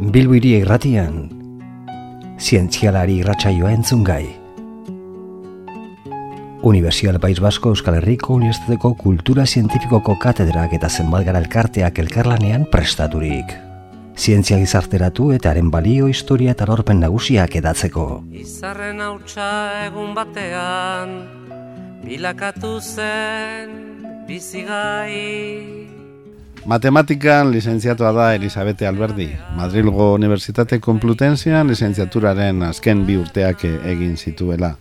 Bilbiri irratian, zientzialari irratsaioa entzun gai. Universial País Basko Euskal Herriko Unibertsitateko Kultura Zientifikoko Katedrak eta Zenbalgara Elkarteak elkarlanean prestaturik. Zientzia gizarteratu eta haren balio, historia eta lorpen nagusiak edatzeko. Izarren hautsa egun batean, bilakatu zen bizigai. Matematikan lizentziatua da Elisabete Alberdi. Madrilgo Unibertsitate Komplutenzian lizentziaturaren azken bi urteak egin zituela.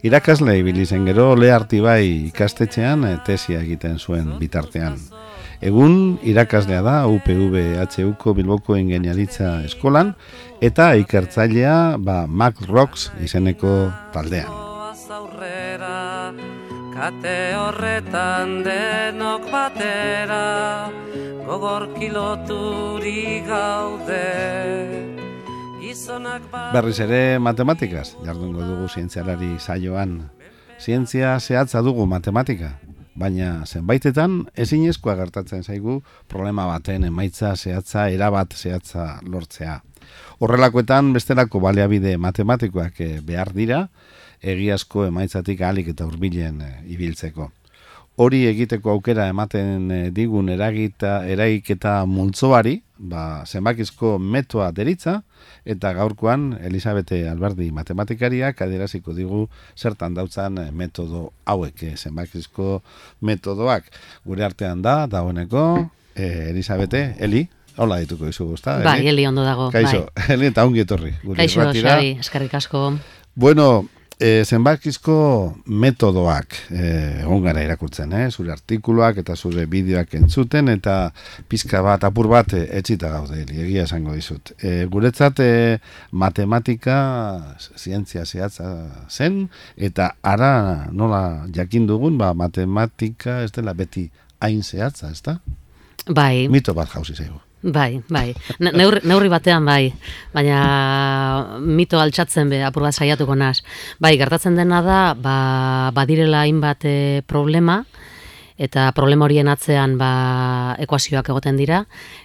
Irakasle ibili zen gero leharti bai ikastetxean tesia egiten zuen bitartean. Egun irakaslea da UPV-HUko Bilboko Ingeniaritza Eskolan eta ikertzailea ba, Mac Rocks izeneko taldean. Kate horretan denok batera, gogor kiloturi gaude. Ba- Berriz ere matematikaz, jardungo dugu zientzialari saioan. Zientzia zehatza dugu matematika, baina zenbaitetan ezinezkoa gertatzen zaigu problema baten emaitza zehatza, erabat zehatza lortzea. Horrelakoetan bestelako baleabide matematikoak eh, behar dira, egiazko emaitzatik ahalik eta hurbilen eh, ibiltzeko. Hori egiteko aukera ematen eh, digun eragita, eragiketa multzoari, ba, zenbakizko metoa deritza, eta gaurkoan Elisabete Alberdi matematikariak adieraziko digu zertan dautzan eh, metodo hauek, eh, zenbakizko metodoak. Gure artean da, dagoeneko, eh, Elisabete, Eli, hola dituko izu guzta. Bai, Eli ondo dago. Kaixo, Eli eta ongi etorri. Kaixo. Xabi, eskerrik asko. Bueno, e, zenbakizko metodoak e, egon gara irakurtzen, eh? zure artikuluak eta zure bideoak entzuten, eta pizka bat, apur bat, e, etxita gaude, egia esango dizut. E, guretzat, e, matematika, zientzia zehatza zen, eta ara nola jakin dugun, ba, matematika ez dela beti hain zehatza, ez da? Bai, Mito bat jauzi zaigu. Bai, bai. Ne- Neurri, neurri batean bai, baina mito altxatzen be, apur bat saiatuko naz. Bai, gertatzen dena da, ba, badirela hainbat eh, problema, eta problema horien atzean ba, ekuazioak egoten dira,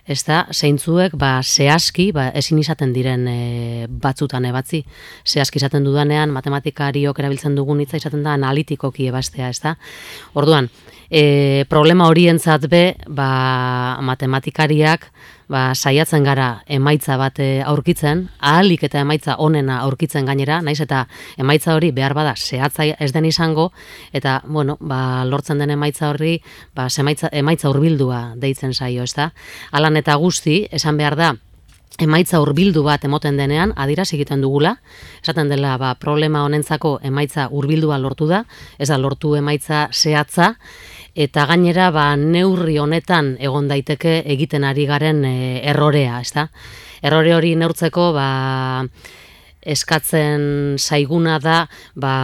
ez da, zeintzuek ba, zehazki, ba, ezin izaten diren e, batzutan ebatzi. Zehazki izaten dudanean, matematikariok erabiltzen dugun hitza izaten da analitikoki ebastea, ez da. Orduan, e, problema horientzat be, ba, matematikariak ba, saiatzen gara emaitza bat e, aurkitzen, ahalik eta emaitza onena aurkitzen gainera, naiz eta emaitza hori behar bada zehatza ez den izango, eta bueno, ba, lortzen den emaitza horri ba, emaitza, emaitza urbildua deitzen zaio, ez da? Alan eta guzti, esan behar da, emaitza hurbildu bat emoten denean adierazi egiten dugula, esaten dela ba, problema honentzako emaitza hurbildua lortu da, ez da lortu emaitza zehatza, eta gainera ba, neurri honetan egon daiteke egiten ari garen e, errorea, ez da? Errore hori neurtzeko ba, eskatzen zaiguna da ba,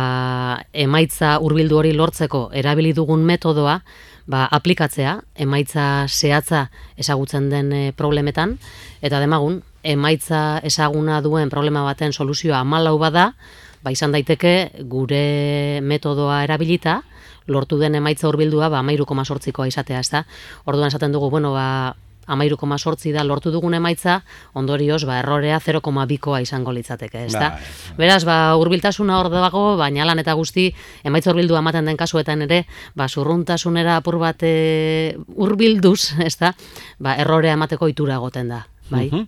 emaitza hurbildu hori lortzeko erabili dugun metodoa ba, aplikatzea, emaitza zehatza ezagutzen den e, problemetan, eta demagun, emaitza ezaguna duen problema baten soluzioa amalau bada, ba, izan daiteke gure metodoa erabilita, lortu den emaitza hurbildua ba, amairu koma sortzikoa izatea, ez da? Orduan esaten dugu, bueno, ba, amairu koma sortzi da lortu dugun emaitza, ondorioz, ba, errorea 0,2koa izango litzateke, ez da? Bai, Beraz, ba, hurbiltasuna hor dago, baina lan eta guzti, emaitza hurbildua ematen den kasuetan ere, ba, zurruntasunera apur bat e, hurbilduz, ez da? Ba, errorea emateko itura egoten da, bai? Mhm.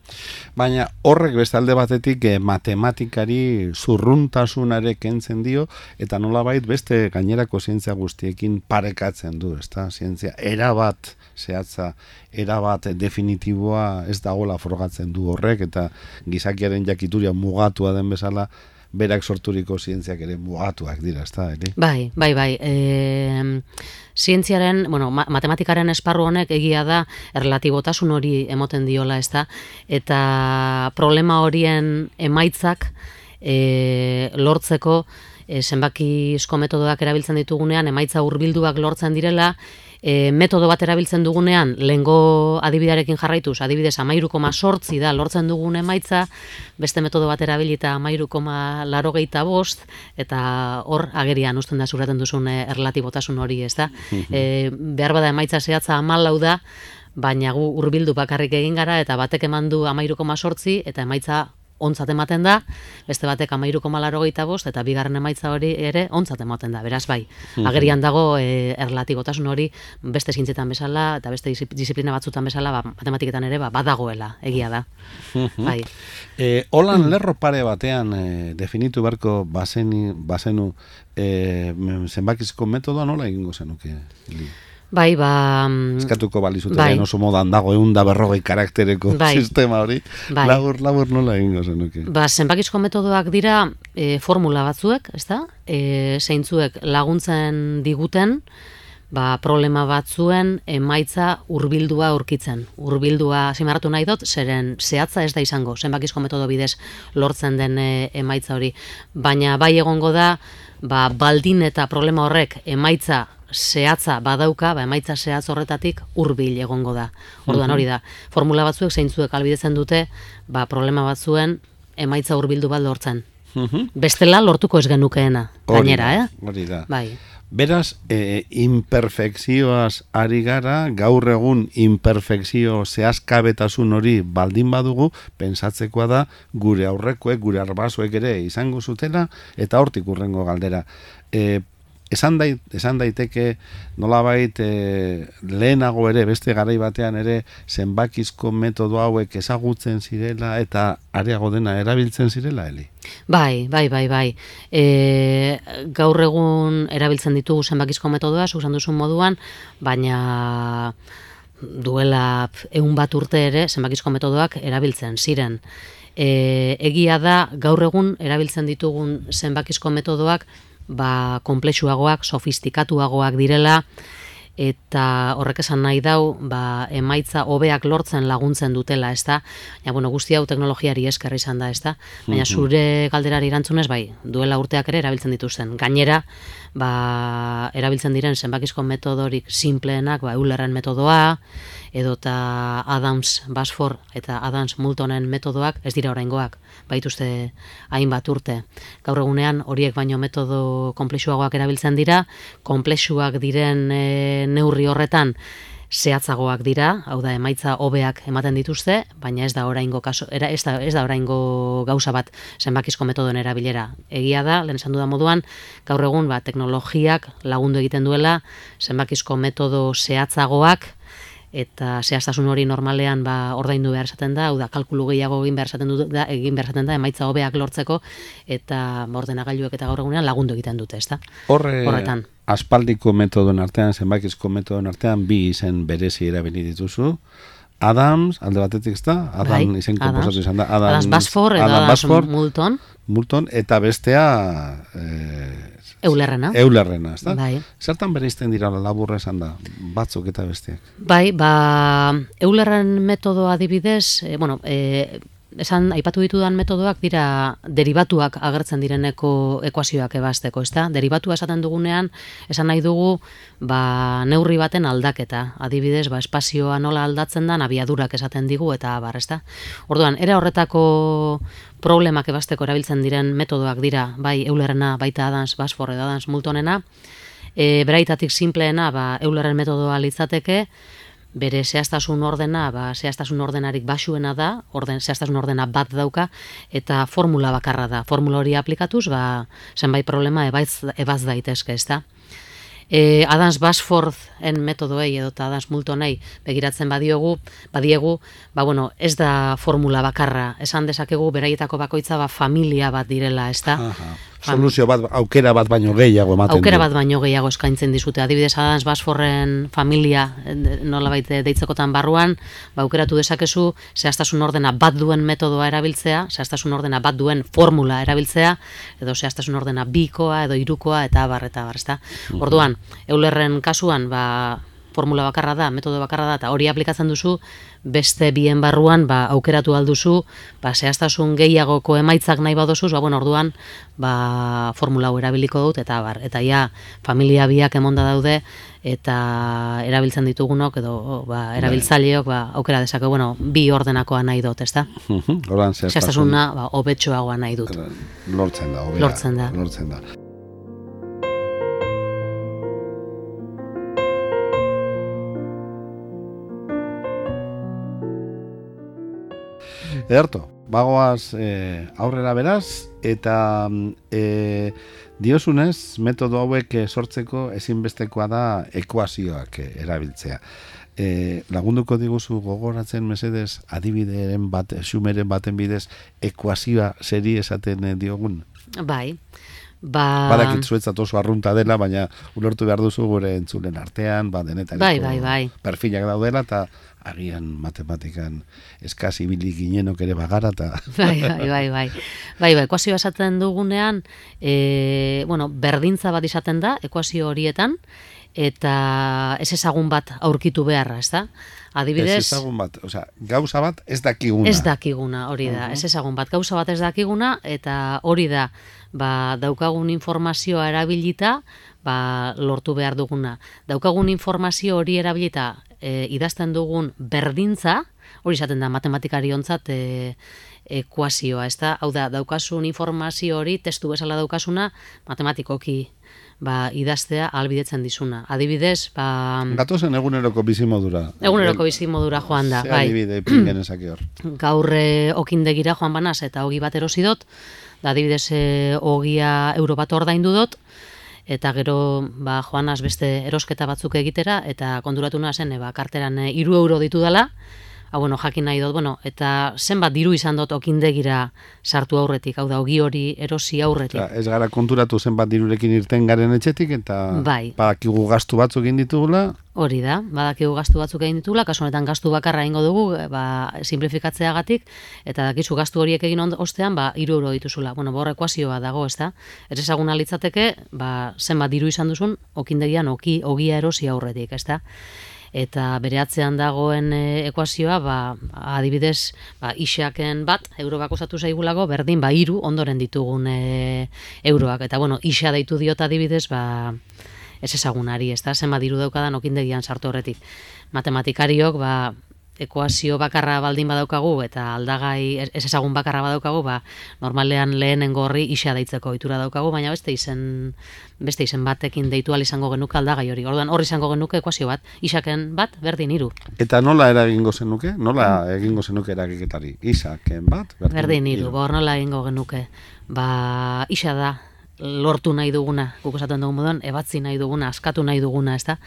Baina horrek bestalde batetik eh, matematikari zurruntasunare kentzen dio eta nolabait beste gainerako zientzia guztiekin parekatzen du, ezta? Zientzia erabat zehatza, erabat definitiboa ez dagoela frogatzen du horrek eta gizakiaren jakituria mugatua den bezala berak sorturiko zientziak ere mugatuak dira, ezta, ere? Bai, bai, bai. E, zientziaren, bueno, ma- matematikaren esparru honek egia da erlatibotasun hori emoten diola, ez da? Eta problema horien emaitzak e, lortzeko e, zenbakizko metodoak erabiltzen ditugunean, emaitza hurbilduak lortzen direla, e, metodo bat erabiltzen dugunean, lehengo adibidarekin jarraituz, adibidez amairu koma sortzi da lortzen dugun emaitza, beste metodo bat erabilita amairu koma larogeita bost, eta hor agerian usten da zuraten duzun e, erlatibotasun hori, ez da? e, behar bada emaitza zehatza amalau da, baina gu hurbildu bakarrik egin gara eta batek eman du 13,8 eta emaitza ontzat ematen da, beste batek amairu komalaro bost, eta bigarren emaitza hori ere ontzat ematen da, beraz bai. Mhm. Agerian dago e, erlatibotasun hori beste zintzetan bezala, eta beste disiplina batzutan bezala, ba, matematiketan ere, ba, badagoela, egia da. Mhm. bai. E, holan lerro pare batean e, definitu berko bazeni, bazenu e, zenbakizko metodoa nola egingo zenuke? Bai, ba... Mm, Eskatuko balizute bai. oso modan dago egun da berrogei karaktereko bai. sistema hori. Bai. Labur, labur nola egingo zenuke. Ba, zenbakizko metodoak dira e, formula batzuek, ez da? E, zeintzuek laguntzen diguten, ba, problema batzuen emaitza hurbildua aurkitzen. Hurbildua zimarratu nahi dut, zeren zehatza ez da izango, zenbakizko metodo bidez lortzen den e, emaitza hori. Baina bai egongo da, ba, baldin eta problema horrek emaitza zehatza badauka, ba, emaitza zehatz horretatik hurbil egongo da. Orduan hori da, formula batzuek zeintzuek albidetzen dute, ba, problema batzuen emaitza hurbildu bat lortzen. Bestela lortuko ez genukeena, gainera, eh? Hori da. Bai. Beraz, e, imperfekzioaz ari gara, gaur egun imperfekzio zehazkabetasun hori baldin badugu, pensatzekoa da gure aurrekoek, gure arbazuek ere izango zutela, eta hortik urrengo galdera. E, esan, dait, esan daiteke nolabait e, lehenago ere beste garai batean ere zenbakizko metodo hauek ezagutzen zirela eta areago dena erabiltzen zirela heli? Bai, bai, bai, bai. E, gaur egun erabiltzen ditugu zenbakizko metodoa, zuzan duzun moduan, baina duela egun bat urte ere zenbakizko metodoak erabiltzen ziren. E, egia da gaur egun erabiltzen ditugun zenbakizko metodoak ba, komplexuagoak, sofistikatuagoak direla, eta horrek esan nahi dau, ba, emaitza hobeak lortzen laguntzen dutela, ez da? Ja, bueno, guzti hau teknologiari esker izan da, ez da? Baina mhm. zure galderari erantzunez, bai, duela urteak ere erabiltzen dituzten. Gainera, ba, erabiltzen diren zenbakizko metodorik simpleenak, ba, eulerren metodoa, edota Adams Basford eta Adams Moultonen metodoak ez dira oraingoak, baituzte hainbat urte. Gaur egunean horiek baino metodo konplexuagoak erabiltzen dira, konplexuak diren e, neurri horretan zehatzagoak dira, hau da emaitza hobeak ematen dituzte, baina ez da oraingo kaso, era, ez da, ez da oraingo gauza bat zenbakizko metodoen erabilera. Egia da, lehen esan dudan moduan, gaur egun ba, teknologiak lagundu egiten duela zenbakizko metodo zehatzagoak eta zehaztasun hori normalean ba ordaindu behar esaten da, hau da kalkulu gehiago egin behar esaten da, egin behar esaten da emaitza hobeak lortzeko eta ordenagailuek eta gaur egunean lagundu egiten dute, ezta? Horre, Horretan. Aspaldiko metodon artean, zenbakizko metodon artean bi izen berezi erabili dituzu. Adams, alde batetik ezta? Adam bai, izen komposatu izan da. Adams, Adams Basfor, Adams, Basfor, Multon. Multon, eta bestea eh, Eulerrena. Eulerrena, ez da? Bai. Zertan bere izten dira laburra esan da, batzuk eta besteak? Bai, ba, eulerren metodo adibidez, e, bueno, e, esan aipatu ditudan metodoak dira derivatuak agertzen direneko ekuazioak ebasteko, ezta? Derivatua esaten dugunean, esan nahi dugu, ba, neurri baten aldaketa. Adibidez, ba, espazioa nola aldatzen da, abiadurak esaten digu eta bar, ezta? Orduan, era horretako problemak ebasteko erabiltzen diren metodoak dira, bai eulerrena, baita adans, basfor edo adans multonena, e, beraitatik simpleena, ba, eulerren metodoa litzateke, bere zehaztasun ordena, ba, zehaztasun ordenarik basuena da, orden, zehaztasun ordena bat dauka, eta formula bakarra da. Formula hori aplikatuz, ba, zenbait problema ebaz, ebaz daitezke, ez da? E, Adams Basford en metodoei edo Adams Multonei begiratzen badiogu, badiegu, ba bueno, ez da formula bakarra, esan dezakegu beraietako bakoitza ba familia bat direla, ez da? Soluzio bat, aukera bat baino gehiago ematen Aukera bat baino gehiago eskaintzen dizute. Adibidez, Adams Basforren familia nola baite deitzekotan barruan, ba, aukeratu dezakezu, zehaztasun ordena bat duen metodoa erabiltzea, zehaztasun ordena bat duen formula erabiltzea, edo zehaztasun ordena bikoa, edo irukoa, eta bar, eta bar, ezta? Orduan, eulerren kasuan, ba, formula bakarra da, metodo bakarra da, eta hori aplikatzen duzu, beste bien barruan, ba, aukeratu alduzu, ba, zehaztasun gehiagoko emaitzak nahi badozuz, ba, bueno, orduan, ba, formula erabiliko dut, eta bar, eta ja, familia biak emonda daude, eta erabiltzen ditugunok, edo, ba, bai. erabiltzaileok, ba, aukera dezake, bueno, bi ordenakoa nahi dut, ezta? Zehaztasuna, ba, obetxoagoa nahi dut. Lortzen da, Lortzen da. Lortzen da. Ederto, bagoaz e, aurrera beraz, eta e, diosunez, metodo hauek eh, sortzeko ezinbestekoa da ekuazioak erabiltzea. E, lagunduko diguzu gogoratzen mesedez adibideren bat, xumeren baten bidez, ekuazioa seri esaten diogun? Bai, Ba... Badakit zuetzat oso arrunta dela, baina ulertu behar duzu gure entzulen artean, ba, denetan bai, bai, bai. perfilak daudela, eta agian matematikan eskasi bilik ginenok ere bagara eta... Bai, bai, bai, bai. Bai, bai, ekuazio esaten dugunean, e, bueno, berdintza bat izaten da, ekuazio horietan, eta ez ezagun bat aurkitu beharra, ez da? Adibidez... Ez ezagun bat, oza, gauza bat ez dakiguna. Ez dakiguna, hori da, uh -huh. ez ezagun bat, gauza bat ez dakiguna, eta hori da, ba, daukagun informazioa erabilita, ba, lortu behar duguna. Daukagun informazio hori erabilita e, idazten dugun berdintza, hori izaten da matematikari ontzat e, ekuazioa, ez da? Hau da, daukasun informazio hori, testu bezala daukasuna, matematikoki ba, idaztea albidetzen dizuna. Adibidez, ba... Gatozen eguneroko bizimodura. Eguneroko bizimodura joan da, bai. adibide pingen hor. Gaurre okindegira joan banaz eta hogi bat erosidot, da adibidez e, ogia euro bat ordaindu dut, eta gero ba, joanaz beste erosketa batzuk egitera, eta konduratu nazen, e, ba, karteran e, iru euro ditu dela, ha, bueno, jakin nahi dut, bueno, eta zenbat diru izan dut okindegira sartu aurretik, hau da, ogi hori erosi aurretik. ez gara konturatu zenbat dirurekin irten garen etxetik, eta bai. badakigu gastu batzuk egin ditugula. Hori da, badakigu gastu batzuk egin ditugula, kasu honetan gastu bakarra ingo dugu, eh, ba, simplifikatzeagatik, eta dakizu gastu horiek egin ostean, ba, iru euro dituzula. Bueno, borre ekuazioa dago, ez da? Ez ezaguna litzateke, ba, zenbat diru izan duzun, okindegian oki, ogia erosi aurretik, ez da? Eta bere atzean dagoen e, ekuazioa ba, adibidez ba, isaken bat euro bako zatu berdin ba hiru ondoren ditugun e, euroak. Eta bueno isa deitu diota adibidez ba ez ezagunari ez da zenba diru daukadan okindegian sartu horretik matematikariok ba ekuazio bakarra baldin badaukagu eta aldagai ez ezagun bakarra badaukagu, ba, normalean lehenen gorri isa deitzeko ohitura daukagu, baina beste izen beste izen batekin deitu al izango genuke aldagai hori. Orduan hor izango genuke ekuazio bat, isaken bat berdin hiru. Eta nola eragingo zenuke? Nola egingo zenuke eragiketari? Isaken bat berdin hiru. Ba, nola egingo genuke? Ba, isa da lortu nahi duguna, guk esaten dugu moduan, ebatzi nahi duguna, askatu nahi duguna, ezta?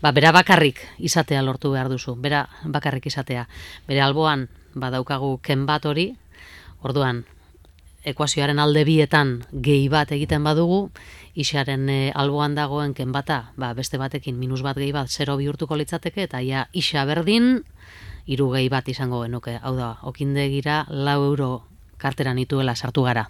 Ba, bera bakarrik izatea lortu behar duzu, bera bakarrik izatea. Bere alboan, badaukagu ken bat hori, orduan, ekuazioaren alde bietan gehi bat egiten badugu, isaren e, alboan dagoen ken bata, ba, beste batekin minus bat gehi bat, zero bihurtuko litzateke, eta ia isa berdin, hiru gehi bat izango genuke. Hau da, okindegira lau euro karteran ituela sartu gara.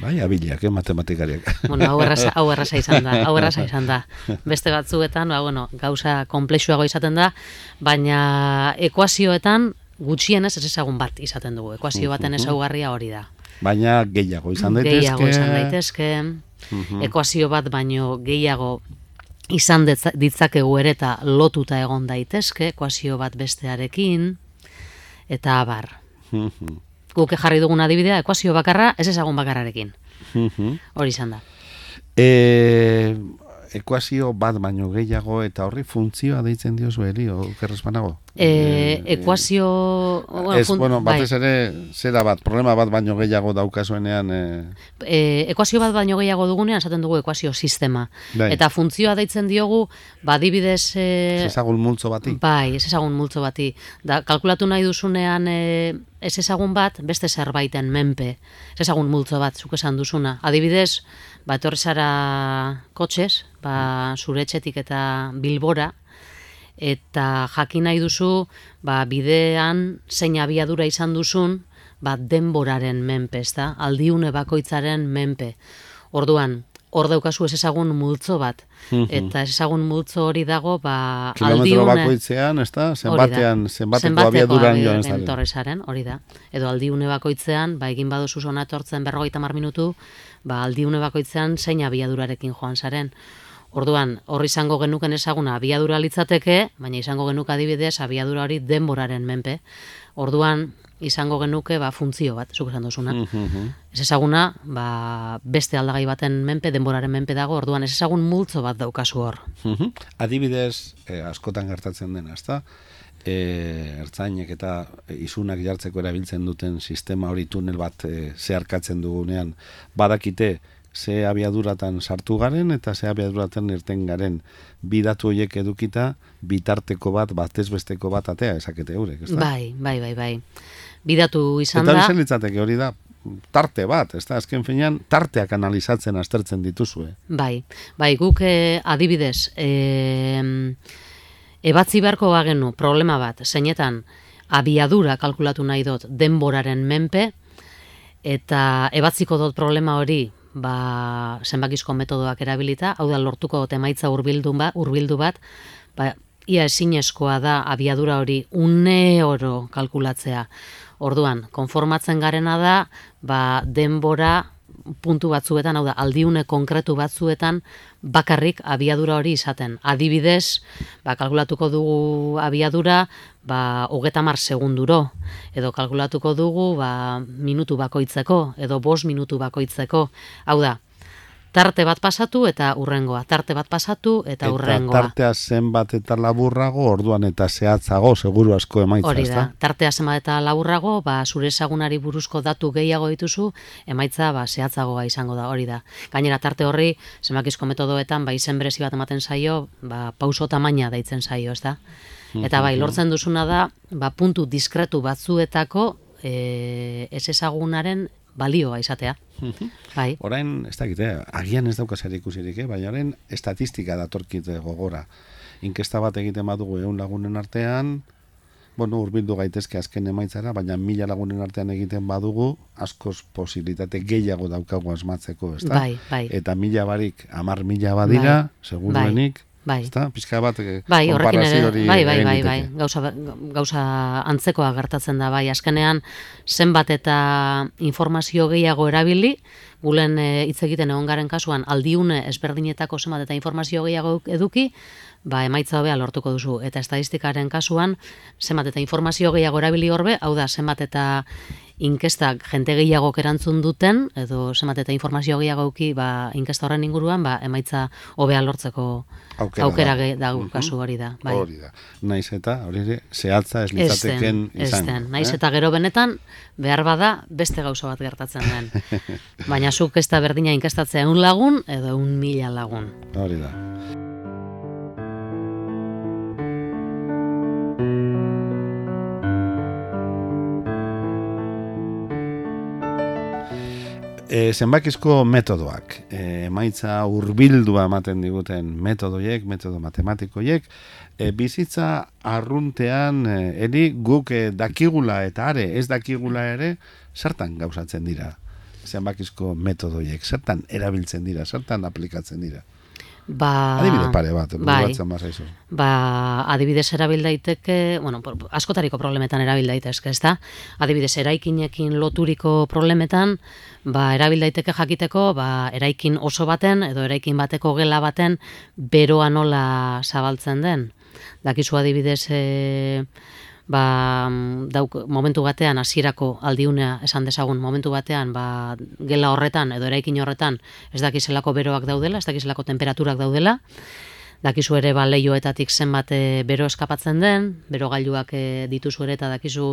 Bai, abiliak, eh, matematikariak. Bueno, hau erraza, hau erraza izan da, hau erraza izan da. Beste batzuetan, ba, bueno, gauza komplexuago izaten da, baina ekuazioetan gutxienez ez ezagun bat izaten dugu. Ekuazio baten ezaugarria hori da. Baina gehiago izan daitezke. Gehiago izan daitezke. Ekuazio bat baino gehiago izan ditzakegu ere eta lotuta egon daitezke, ekuazio bat bestearekin, eta abar guk jarri dugun adibidea, ekuazio bakarra, ez ezagun bakarrarekin. Hori izan da. E, ekuazio bat baino gehiago eta horri funtzioa deitzen dio zuheri, okerrezpanago? E, ekuazio... Bueno, ez, bueno, bai. batez ere, zera bat, problema bat baino gehiago daukazuenean... E... E, ekuazio bat baino gehiago dugunean, esaten dugu ekuazio sistema. Bai. Eta funtzioa deitzen diogu, badibidez... E... Ez ezagun multzo bati. Bai, ez ezagun multzo bati. Da, kalkulatu nahi duzunean... E, ez ezagun bat, beste zerbaiten menpe. Ez ezagun multzo bat, zuk esan duzuna. Adibidez, ba, etorri zara kotxez, ba, zure etxetik eta bilbora, eta jakin nahi duzu, ba, bidean zein abiadura izan duzun, ba, denboraren menpe, ez da? Aldiune bakoitzaren menpe. Orduan, hor daukazu ez ezagun multzo bat. Mhm. Eta ez ezagun multzo hori dago, ba, Kilometro aldiune... bakoitzean, ez da? Zenbatean, zenbateko abiaduran joan ez hori da. Edo aldiune bakoitzean, ba, egin baduzu zona etortzen berrogeita mar minutu, ba, aldiune bakoitzean zein abiadurarekin joan zaren. Orduan, horri izango genuken ezaguna abiadura litzateke, baina izango genuk adibidez abiadura hori denboraren menpe. Orduan, izango genuke ba, funtzio bat, zuk esan duzuna. Mm Ez ezaguna, ba, beste aldagai baten menpe, denboraren menpe dago, orduan ez ezagun multzo bat daukazu hor. Adibidez, eh, askotan gertatzen dena, ezta? e, ertzainek eta isunak jartzeko erabiltzen duten sistema hori tunel bat e, zeharkatzen dugunean badakite ze abiaduratan sartu garen eta ze abiaduratan irten garen bidatu horiek edukita bitarteko bat, batez besteko bat atea esakete eurek, ez Bai, bai, bai, bai. Bidatu izan eta da... Eta litzateke hori da, tarte bat, ez da, azken finean, tarteak analizatzen aztertzen dituzue. Bai, bai, guk eh, adibidez, eh, ebatzi beharko bagenu problema bat, zeinetan, abiadura kalkulatu nahi dut denboraren menpe, eta ebatziko dut problema hori ba, zenbakizko metodoak erabilita, hau da lortuko emaitza hurbildu bat, hurbildu bat, ba, ia ezinezkoa da abiadura hori une oro kalkulatzea. Orduan, konformatzen garena da, ba, denbora puntu batzuetan, hau da, aldiune konkretu batzuetan, bakarrik abiadura hori izaten. Adibidez, ba, kalkulatuko dugu abiadura, ba, hogeta mar segunduro, edo kalkulatuko dugu, ba, minutu bakoitzeko, edo bos minutu bakoitzeko. Hau da, tarte bat pasatu eta urrengoa, tarte bat pasatu eta urrengoa. Eta tartea zenbat eta laburrago, orduan eta zehatzago, seguru asko emaitza, Hori da, tartea zenbat eta laburrago, ba, zure ezagunari buruzko datu gehiago dituzu, emaitza ba, zehatzagoa izango da, hori da. Gainera, tarte horri, zenbakizko metodoetan, ba, izen berezi bat ematen zaio, ba, pauso tamaina daitzen zaio, ez da? Eta bai, lortzen duzuna da, ba, puntu diskretu batzuetako e, ez ezagunaren balioa izatea. Bai. Orain, ez dakite, agian ez dauka zer ikusirik, eh? baina orain estatistika datorkit gogora. Inkesta bat egiten badugu egun lagunen artean, bueno, urbildu gaitezke azken emaitzara, baina mila lagunen artean egiten badugu, askoz posibilitate gehiago daukagu asmatzeko, ez Bai, bai. Eta mila barik, amar mila badira, bai. seguruenik, Bai. Ezta? Pizka bat bai, bai, hori bai, bai, bai, bai, gauza, gauza antzekoa gertatzen da, bai, azkenean zenbat eta informazio gehiago erabili, gulen eh, hitz egiten egon garen kasuan aldiune ezberdinetako zenbat eta informazio gehiago eduki, ba, emaitza hobea lortuko duzu. Eta estadistikaren kasuan, zenbat eta informazio gehiago erabili horbe, hau da, zenbat eta inkestak jente gehiago erantzun duten, edo zenbat eta informazio gehiago uki, ba, inkesta horren inguruan, ba, emaitza hobea lortzeko aukera, aukera da. dago kasu hori da. Bai. Hori da. Naiz eta, hori ere, zehatza ez litzateken izan. Naiz eh? eta gero benetan, behar bada, beste gauza bat gertatzen den. Baina zuk ez da berdina inkestatzea un lagun, edo un mila lagun. Hori da. e, zenbakizko metodoak, e, emaitza urbildua ematen diguten metodoiek, metodo matematikoiek, e, bizitza arruntean eri guk e, dakigula eta are ez dakigula ere, zertan gauzatzen dira zenbakizko metodoiek, zertan erabiltzen dira, zertan aplikatzen dira. Ba, adibide pare bat, bai, ba, adibidez erabil daiteke, bueno, askotariko problemetan erabil daitezke, ez da? Adibidez, eraikinekin loturiko problemetan, ba, erabil daiteke jakiteko, ba, eraikin oso baten, edo eraikin bateko gela baten, beroa nola zabaltzen den. Dakizu adibidez, e, ba, dauk, momentu batean hasierako aldiunea esan dezagun momentu batean ba, gela horretan edo eraikin horretan ez dakizelako beroak daudela, ez dakizelako temperaturak daudela, dakizu ere ba, leioetatik zenbat eh, bero eskapatzen den, bero gailuak e, dituzu ere eta dakizu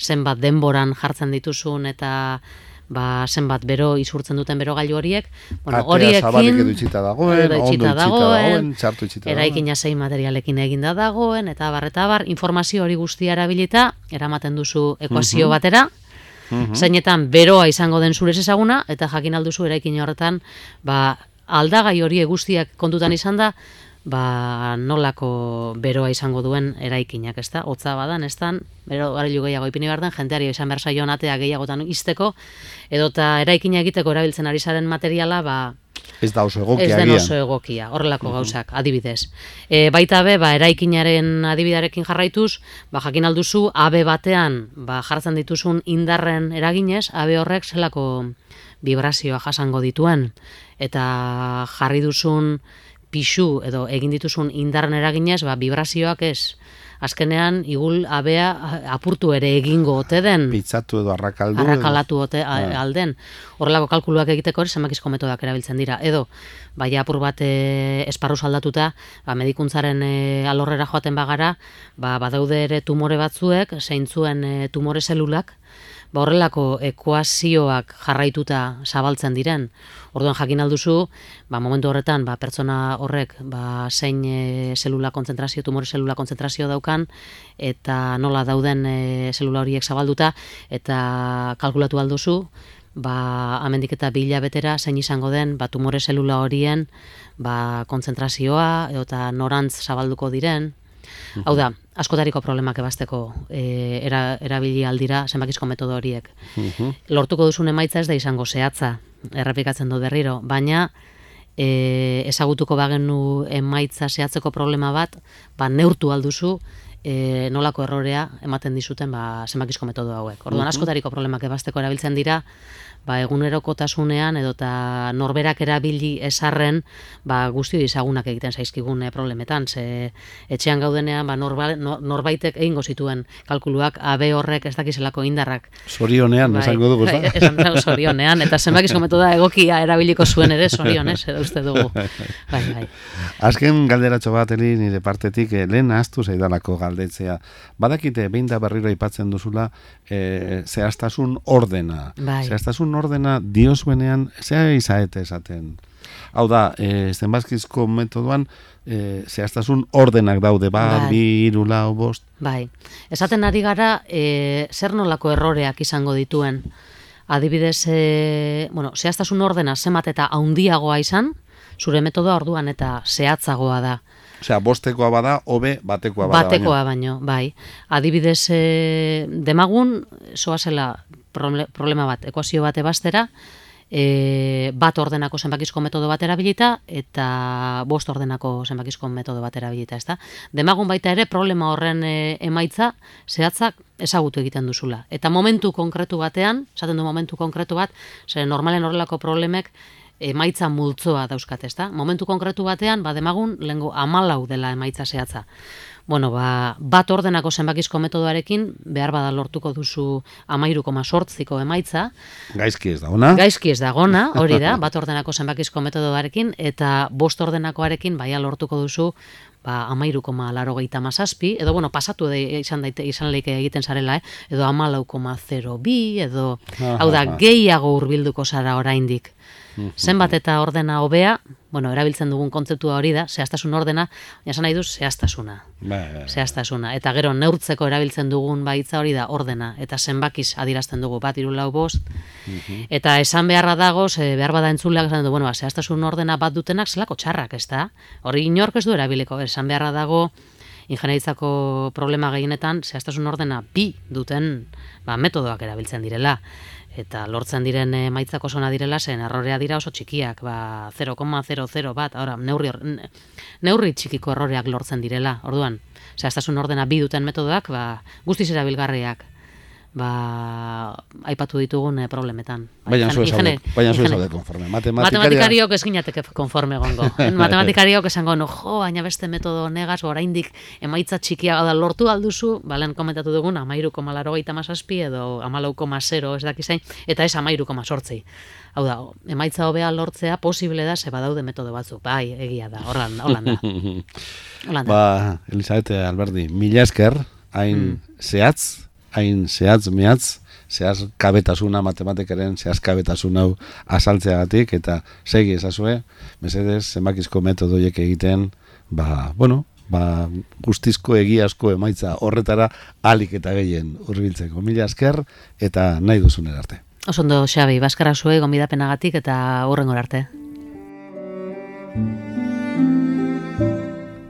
zenbat denboran jartzen dituzun eta ba, zenbat bero isurtzen duten bero gailu horiek, bueno, horiekin edo itxita dagoen, ondo itxita dagoen, txartu itxita dagoen, eraikina zein materialekin eginda dagoen, eta bar, eta bar, informazio hori guztia erabilita, eramaten duzu ekuazio mhm. batera, mhm. zeinetan beroa izango den zurez ezaguna, eta jakin alduzu eraikin horretan, ba, aldagai hori guztiak kontutan izan da, ba, nolako beroa izango duen eraikinak, ezta? Hotza badan, eztan, bero garilu gehiago ipini behar den, jenteari izan behar saio natea gehiagotan izteko, edota eraikina egiteko erabiltzen ari zaren materiala, ba, Ez da oso egokia. Ez den oso egokia, horrelako gauzak, adibidez. E, baita be, ba, eraikinaren adibidarekin jarraituz, ba, jakin alduzu, abe batean, ba, jartzen dituzun indarren eraginez, abe horrek zelako vibrazioa jasango dituen. Eta jarri duzun, pixu edo egin dituzun indarren eraginez, ba, vibrazioak ez azkenean igul abea apurtu ere egingo ote den. Pitzatu edo arrakaldu. Arrakalatu ote ah. alden. Horrelako kalkuluak egiteko hori zenbakizko metodak erabiltzen dira. Edo, baina apur bat e, esparru saldatuta, ba, medikuntzaren e, alorrera joaten bagara, ba, badaude ere tumore batzuek, zeintzuen e, tumore zelulak, ba, horrelako ekuazioak jarraituta zabaltzen diren. Orduan jakin alduzu, ba, momentu horretan, ba, pertsona horrek ba, zein e, zelula konzentrazio, tumore zelula konzentrazio daukan, eta nola dauden e, zelula horiek zabalduta, eta kalkulatu alduzu, ba, amendik eta bila betera, zein izango den, ba, tumore zelula horien, ba, konzentrazioa, eta norantz zabalduko diren, Hau da, askotariko problemak ebasteko e, era, erabili aldira zenbakizko metodo horiek. Lortuko duzun emaitza ez da izango zehatza, errepikatzen du berriro, baina e, ezagutuko bagenu emaitza zehatzeko problema bat, ba, neurtu alduzu, e, nolako errorea ematen dizuten ba, zenbakizko metodo hauek. Orduan, askotariko problemak ebasteko erabiltzen dira, ba, egunerokotasunean edo ta norberak erabili esarren ba, guzti dizagunak egiten zaizkigun eh, problemetan. Ze etxean gaudenean ba, norbaitek egingo zituen kalkuluak abe horrek ez dakizelako indarrak. Sorionean, bai, esango dugu, bai, esan sorionean, eta zenbakizko metoda egokia erabiliko zuen ere sorionez, edo uste dugu. Bai, bai. Azken galderatxo bat, Eli, nire partetik, eh, lehen astu zaidalako galdetzea. Badakite, behin da berriro aipatzen duzula, eh, zehaztasun ordena. Bai. Zehaztasun ordena diozuenean zea izaete esaten. Hau da, e, zenbazkizko metodoan e, zehaztasun ordenak daude, ba, bai. bi, iru, lau, bost. Bai, esaten ari gara e, zer nolako erroreak izango dituen. Adibidez, e, bueno, zehaztasun ordena zemat eta haundiagoa izan, zure metodoa orduan eta zehatzagoa da. Osea, bostekoa bada, hobe batekoa bada. Batekoa baino, bai. Adibidez, e, demagun, soazela problema bat, ekuazio bate bastera, e, bat ordenako zenbakizko metodo bat erabilita eta bost ordenako zenbakizko metodo bat erabilita, ezta? Demagun baita ere problema horren e, emaitza zehatzak ezagutu egiten duzula. Eta momentu konkretu batean, esaten du momentu konkretu bat, zer normalen horrelako problemek emaitza multzoa dauzkat, ezta? Momentu konkretu batean, ba demagun lengo amalau dela emaitza zehatza bueno, ba, bat ordenako zenbakizko metodoarekin, behar bada lortuko duzu amairuko masortziko emaitza. Gaizki ez da ona. Gaizki ez da ona, hori da, bat ordenako zenbakizko metodoarekin, eta bost ordenakoarekin, baia lortuko duzu, ba, amairuko ma laro mazazpi, edo, bueno, pasatu de, izan, daite, izan leike egiten zarela, eh? edo amalauko ma zero bi, edo, hau da, gehiago hurbilduko zara oraindik. Zenbat eta ordena hobea, bueno, erabiltzen dugun kontzeptua hori da, zehaztasun ordena, jasan nahi duz, zehaztasuna. Ba, ba, ba. Zehaztasuna. Eta gero, neurtzeko erabiltzen dugun baitza hori da, ordena. Eta zenbakiz adirazten dugu, bat, iru lau bost. Eta esan beharra dago, ze behar bada entzuleak, esan du, bueno, ba, zehaztasun ordena bat dutenak, zelako txarrak, ez da? Hori inork ez du erabiliko, esan beharra dago, ingenieritzako problema gehienetan, zehaztasun ordena bi duten ba, metodoak erabiltzen direla eta lortzen diren emaitzako sona direla zen errorea dira oso txikiak, ba 0,00 bat, ahora neurri neurri txikiko erroreak lortzen direla. Orduan, zehaztasun ordena bi duten metodoak, ba guztiz erabilgarriak ba, aipatu ditugun eh, problemetan. Baina zu esaude konforme. Matematikariok ez ginateke konforme gongo. Matematikariok esango, no, jo, baina beste metodo negaz, oraindik emaitza txikia da lortu alduzu, balen komentatu dugun, amairu koma laro edo amalau koma zero, ez dakizain, eta ez amairu koma sortzei. Hau da, emaitza hobea lortzea posible da, ze badaude metodo batzuk. Bai, egia da, horran, horran da. Ba, Elisabete Alberdi, mila esker, hain mm. zehatz, hain zehatz, mehatz, zehaz kabetasuna matematikaren, zehaz kabetasun hau asaltzeagatik, eta segi ezazue, mesedez, zenbakizko metodoiek egiten, ba, bueno, ba, guztizko egiazko emaitza horretara alik eta gehien urbiltzeko. Mila esker eta nahi duzun arte. Osondo, Xabi, Baskara zue, gomidapenagatik eta hurren arte.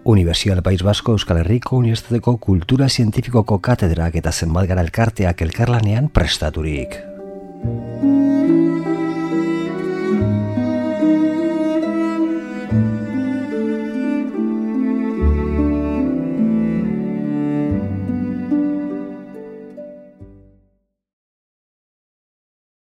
Universidad País Basko Euskal Herriko Unibertsitateko Kultura Zientifikoko Katedrak eta Zenbat Gara Elkarteak elkarlanean prestaturik.